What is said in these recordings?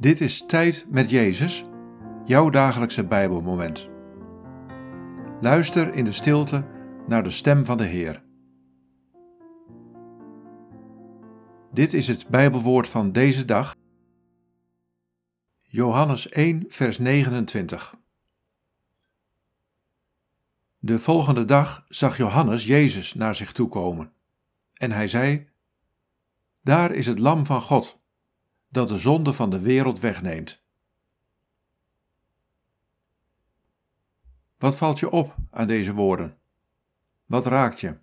Dit is Tijd met Jezus, jouw dagelijkse Bijbelmoment. Luister in de stilte naar de stem van de Heer. Dit is het Bijbelwoord van deze dag. Johannes 1, vers 29. De volgende dag zag Johannes Jezus naar zich toe komen. En hij zei: Daar is het Lam van God dat de zonde van de wereld wegneemt. Wat valt je op aan deze woorden? Wat raakt je?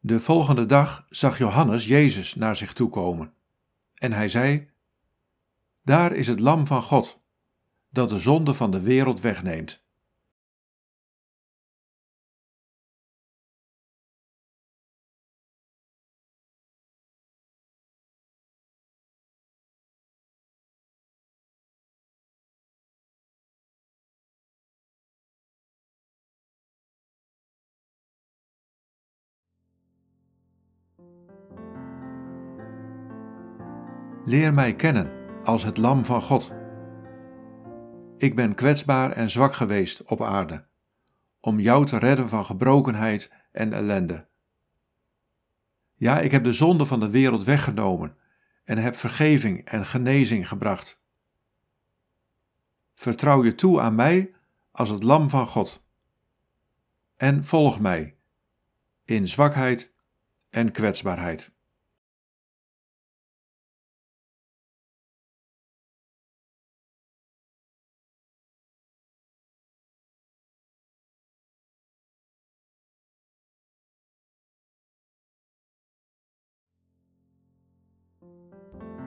De volgende dag zag Johannes Jezus naar zich toe komen. En hij zei: Daar is het Lam van God, dat de zonde van de wereld wegneemt. Leer mij kennen als het Lam van God. Ik ben kwetsbaar en zwak geweest op aarde, om jou te redden van gebrokenheid en ellende. Ja, ik heb de zonde van de wereld weggenomen en heb vergeving en genezing gebracht. Vertrouw je toe aan mij als het Lam van God. En volg mij in zwakheid en kwetsbaarheid.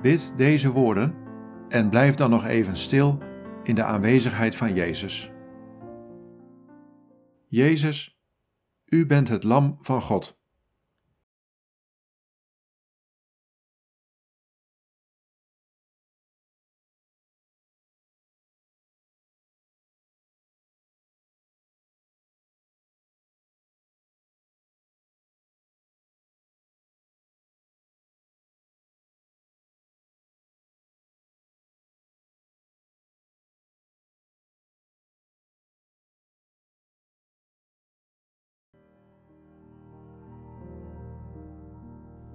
Bid deze woorden en blijf dan nog even stil in de aanwezigheid van Jezus. Jezus, U bent het Lam van God.